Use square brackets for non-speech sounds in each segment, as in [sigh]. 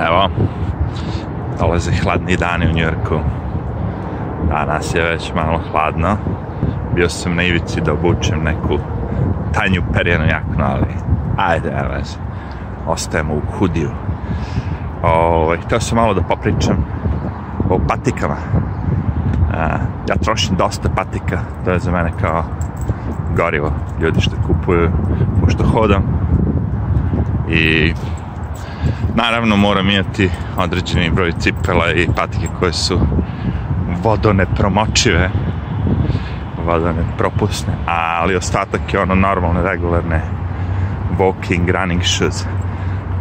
Evo, dolaze hladni dani u Njurku. Danas je već malo hladno. Bio sam na ivici da obučem neku tanju perjenu jaknu, ali ajde, evo Ostajemo u hudiju. Ovaj, htio sam malo da popričam o patikama. ja trošim dosta patika, to je za mene kao gorivo. Ljudi što kupuju, pošto hodam. I Naravno moram imati određeni broj cipela i patike koje su vodone promočive, vodone propusne, ali ostatak je ono normalne, regularne walking, running shoes.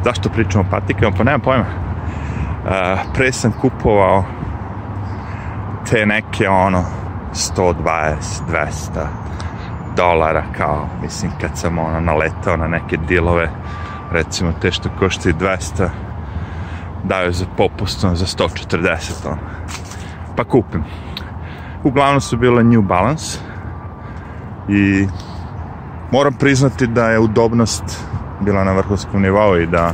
Zašto pričamo o patikama? Pa nema pojma. Uh, pre sam kupovao te neke ono 120, 200 dolara kao, mislim kad sam ono naletao na neke dilove recimo te što košta i 200 daju za ono, za 140 ono. pa kupim uglavnom su bile New Balance i moram priznati da je udobnost bila na vrhunskom nivou i da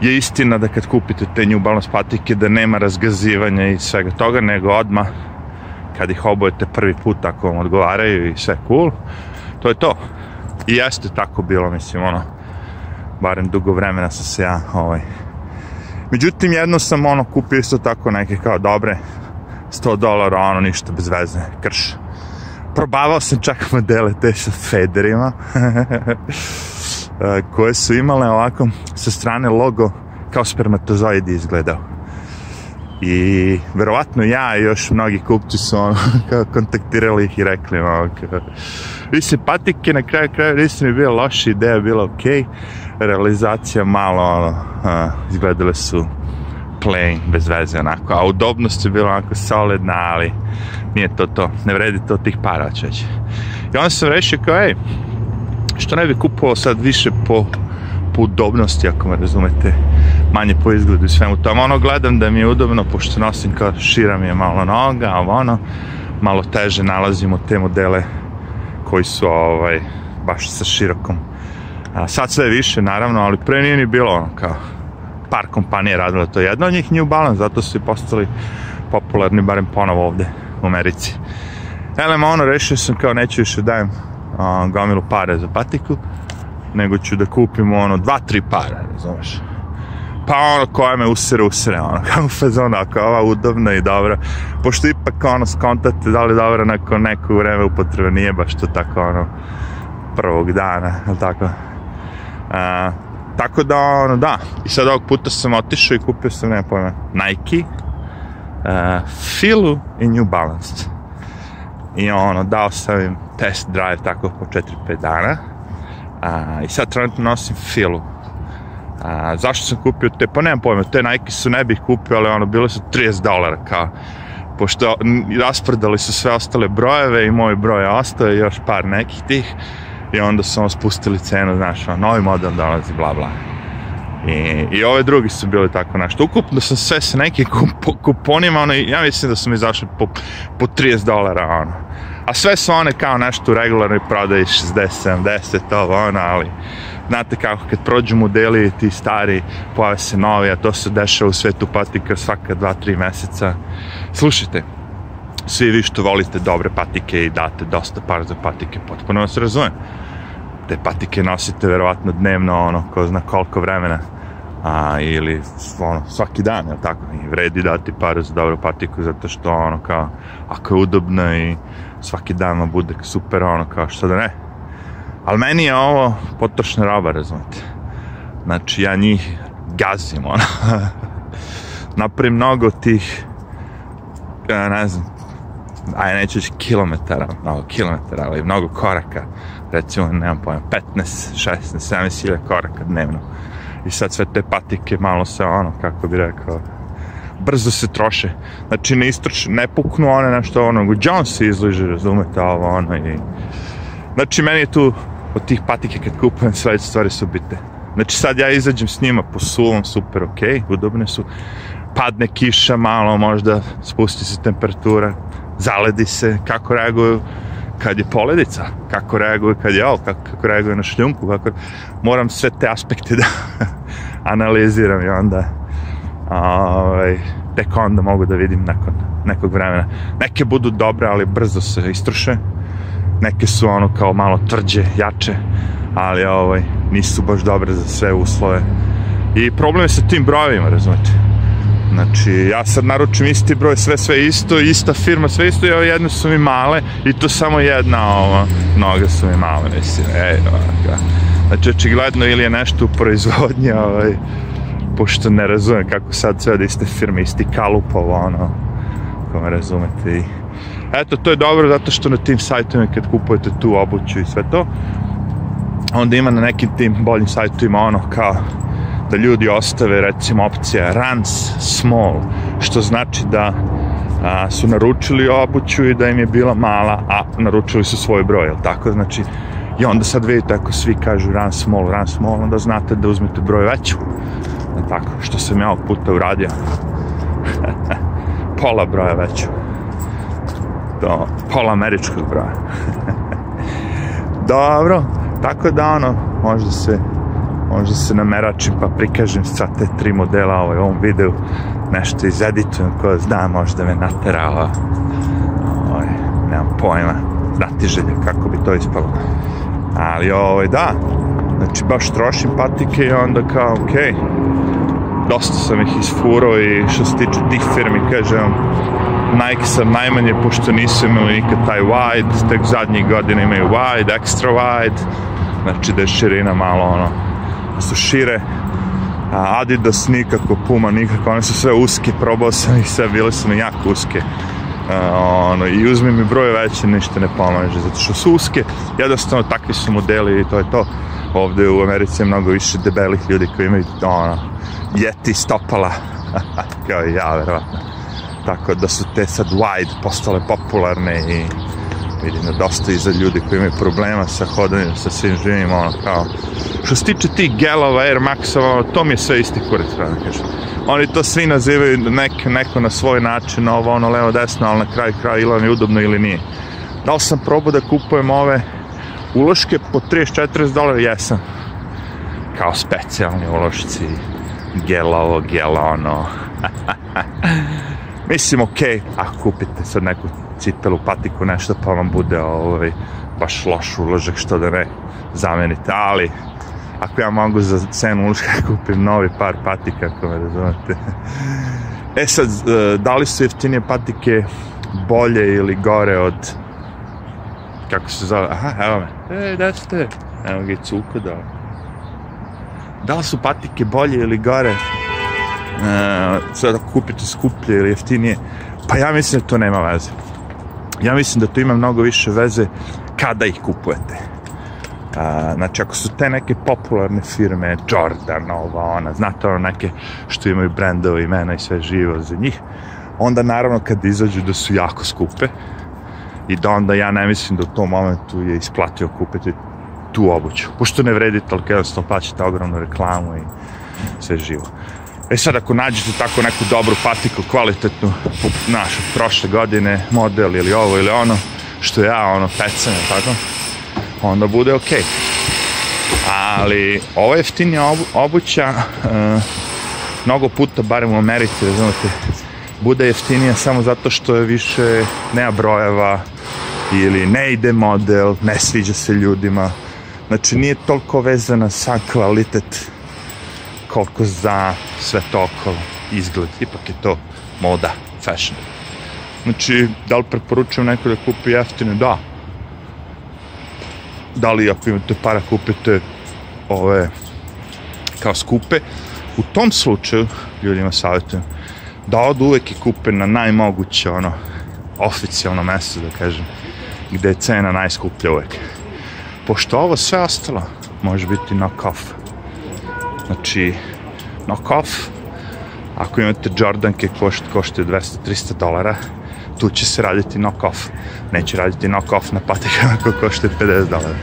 je istina da kad kupite te New Balance patike da nema razgazivanja i svega toga, nego odma kad ih obojete prvi put ako vam odgovaraju i sve cool, to je to. I jeste tako bilo, mislim, ono, barem dugo vremena sam se ja, ovaj... Međutim, jedno sam, ono, kupio isto tako neke kao dobre 100 dolara, ono, ništa bez veze, krš. Probavao sam čak modele te sa federima, [laughs] eh, koje su imale ovako sa strane logo kao spermatozoidi izgledao. I verovatno ja i još mnogi kupci su ono, [laughs] kao kontaktirali ih i rekli ono, vi se patike na kraju kraju nisam mi bila loša ideja, bila okej. Okay realizacija malo, ono, izgledale su plain, bez veze, onako. A udobnost je bila onako solidna, ali nije to to. Ne vredi to tih para, čeć. I onda sam rešio kao, ej, što ne bi kupovao sad više po, po udobnosti, ako me razumete, manje po izgledu i svemu tome. Ono, gledam da mi je udobno, pošto nosim kao, šira mi je malo noga, a ono, malo teže nalazimo te modele koji su, ovaj, baš sa širokom sad sve više naravno, ali pre nije ni bilo ono kao par kompanije radilo to jedno od njih New Balance, zato su i postali popularni barem ponovo ovde u Americi. Elem, ono, rešio sam kao neću više dajem gomilu pare za patiku, nego ću da kupim ono dva, tri para, Pa ono koja me usire, usire, ono, kao ono, ako je ova udobna i dobra, pošto ipak ono skontate da li dobra nakon neko vreme upotrebe, nije baš to tako ono prvog dana, ali tako? E, tako da, ono, da. I sad ovog puta sam otišao i kupio sam, nema pojma, Nike, e, Filu i New Balance. I ono, dao sam im test drive tako po 4-5 dana. E, I sad trenutno nosim Filu. E, zašto sam kupio te, pa nemam pojma, te Nike su ne bih kupio, ali ono, bile su 30 dolara kao pošto raspredali su sve ostale brojeve i moj broj je ostao i još par nekih tih i onda su ono spustili cenu, znaš, ono, novi model dolazi, bla, bla. I, I ove drugi su bili tako nešto. Ukupno sam sve se nekim kuponima, ono, ja mislim da su mi izašli po, po 30 dolara, ono. A sve su one kao nešto u regularnoj prodaji 60, 70, ovo, ono, ali znate kako, kad prođu modeli ti stari, pojave se novi, a to se dešava u svetu patika svaka 2-3 meseca. Slušajte, svi vi što volite dobre patike i date dosta par za patike, potpuno vas razumem te patike nosite verovatno dnevno, ono, ko zna koliko vremena, a, ili ono, svaki dan, jel tako, i vredi dati par za dobru patiku, zato što ono kao, ako je udobno i svaki dan vam bude super, ono kao, što da ne. Ali meni je ovo potrošna roba, razumite. Znači, ja njih gazim, ono. [laughs] Napravim mnogo tih, ne znam, aj neću reći kilometara, mnogo kilometara, ali mnogo koraka, recimo, nemam pojma, 15, 16, 17 koraka dnevno. I sad sve te patike malo se ono, kako bi rekao, brzo se troše. Znači ne ne puknu one nešto ono, John se izliže, razumete, ovo ono i... Znači meni je tu od tih patike kad kupujem sve stvari su bite Znači sad ja izađem s njima po suvom, super, ok, udobne su. Padne kiša malo, možda spusti se temperatura, zaledi se, kako reaguju kad je poledica, kako reaguju kad je ovo, kako, kako reaguju na šljunku, kako... Moram sve te aspekte da [laughs] analiziram i onda ovaj, tek onda mogu da vidim nakon nekog vremena. Neke budu dobre, ali brzo se istruše. Neke su ono kao malo tvrđe, jače, ali ovaj, nisu baš dobre za sve uslove. I problem je sa tim brojevima, razumete? Znači, ja sad naručim isti broj, sve sve isto, ista firma, sve isto, i jedne su mi male, i to samo jedna ova, noge su mi male, mislim, ej, ovako. Znači, očigledno ili je nešto u proizvodnji, ovaj, pošto ne razumem kako sad sve od iste firme, isti kalupovo, ono, ako me razumete i... Eto, to je dobro zato što na tim sajtovima kad kupujete tu obuću i sve to, onda ima na nekim tim boljim sajtovima ono kao da ljudi ostave recimo opcija runs small, što znači da su naručili obuću i da im je bila mala, a naručili su svoj broj, jel tako? Znači, i onda sad vidite ako svi kažu run small, run small, onda znate da uzmete broj veću. tako, što sam ja ovog puta uradio. [laughs] pola broja veću. pola američkog broja. [laughs] Dobro, tako da ono, možda se možda se nameračim pa prikažem sva te tri modela ovaj, ovom videu, nešto izeditujem ko zna, možda me naterala ovaj, nemam pojma, želje kako bi to ispalo. Ali ovaj, da, znači baš trošim patike i onda kao, ok, dosta sam ih isfuro i što se tiče tih firmi, kažem, Nike sam najmanje, pošto nisu imali nikad taj wide, tek zadnjih godina imaju wide, extra wide, znači da je širina malo ono, su šire, Adidas nikako, Puma nikako, one su sve uske, probao sam ih sve, bile su mi jako uske. ono, i uzmi mi broj veći, ništa ne pomaže, zato što su uske, jednostavno takvi su modeli i to je to. Ovdje u Americi je mnogo više debelih ljudi koji imaju ono, jeti stopala, [laughs] kao i ja verovatno. Tako da su te sad wide postale popularne i vidim da dosta iza ljudi koji imaju problema sa hodanjem, sa svim živim, ono kao, što se tiče tih gelova, Air Maxova, ono, to mi je sve isti kurac, da kažem. Oni to svi nazivaju nek, neko na svoj način, ovo, ono, levo, desno, ali na kraj-kraj ili vam je udobno ili nije. Da li sam probao da kupujem ove uloške po 30-40 dolara? Jesam. Kao specijalni ulošci, gela ovo, gela ono. [laughs] Mislim, okej, okay, kupite sad neku cipelu, patiku, nešto, pa vam bude ovaj, baš loš uložak, što da ne zamenite, ali ako ja mogu za cenu uloška [laughs] kupim novi par patika, ako me razumete. E sad, e, da li su jeftinije patike bolje ili gore od kako se zove, aha, evo me, e, da ste, evo ga je cuko Da li su patike bolje ili gore? E, sad ako kupite skuplje ili jeftinije, pa ja mislim da to nema veze ja mislim da tu ima mnogo više veze kada ih kupujete. znači, ako su te neke popularne firme, Jordan, ova, ona, znate, ono, neke što imaju brendove, imena i sve živo za njih, onda naravno kad izađu da su jako skupe i da onda ja ne mislim da u tom momentu je isplatio kupiti tu obuću. Pošto ne vredi toliko jednostavno plaćate ogromnu reklamu i sve živo. E sad ako nađete tako neku dobru patiku, kvalitetnu, naš, prošle godine, model ili ovo ili ono, što ja ono pecam, tako, onda bude ok. Ali ovo jeftinija obuća, e, mnogo puta, barem u Americi, razumete, bude jeftinija samo zato što je više nema brojeva ili ne ide model, ne sviđa se ljudima. Znači nije toliko vezana sa kvalitet koliko za sve to okolo izgled. Ipak je to moda, fashion. Znači, da li preporučujem neko da kupi jeftine? Da. Da li ako imate para kupite ove kao skupe? U tom slučaju, ljudima savjetujem, da od uvek i kupe na najmoguće ono oficijalno mesto, da kažem, gde je cena najskuplja uvek. Pošto ovo sve ostalo može biti knock-off. Znači, knock-off. Ako imate Jordanke košte košte 200-300 dolara, tu će se raditi knock-off. Neće raditi knock-off na patikama [laughs] koji koštaju 50 dolara.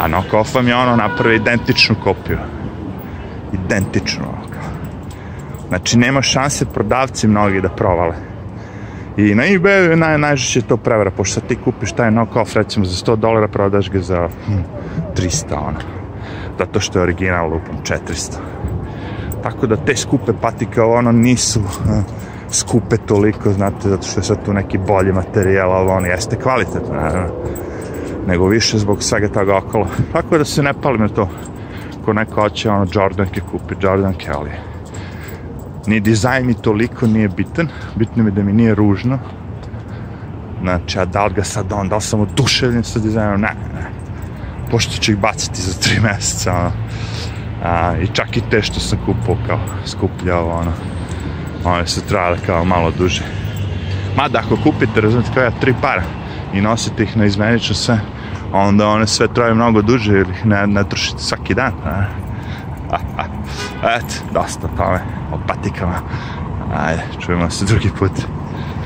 A knock-off vam je ono napravi identičnu kopiju. Identičnu ovako. Znači, nema šanse prodavci mnogi da provale. I na je naj, najžešće to prevara, pošto ti kupiš taj knock-off, recimo za 100 dolara, prodaš ga za 300, hm, ona zato što je original lupom 400. Tako da te skupe patike ono nisu e, skupe toliko, znate, zato što je sad tu neki bolji materijal, ali on jeste kvalitetan, e, Nego više zbog svega toga okolo. Tako da se ne palim na to. Ko neko hoće, ono, Jordanke kupi, Jordanke, ali ni dizajn mi toliko nije bitan. Bitno mi da mi nije ružno. Znači, a da li ga sad on, da li sam oduševljen sa dizajnom, ne pošto ću ih baciti za tri [laughs] mjeseca, ono. A, I čak i te što sam kupao, kao, skupljao, ono, one su trajale kao malo duže. Mada ako kupite, razumijete, kao ja, tri para i nosite ih na izmenično sve, onda one sve traju mnogo duže ili ih ne, ne svaki dan, a? [laughs] Eto, dosta tome o patikama. Ajde, čujemo se drugi put.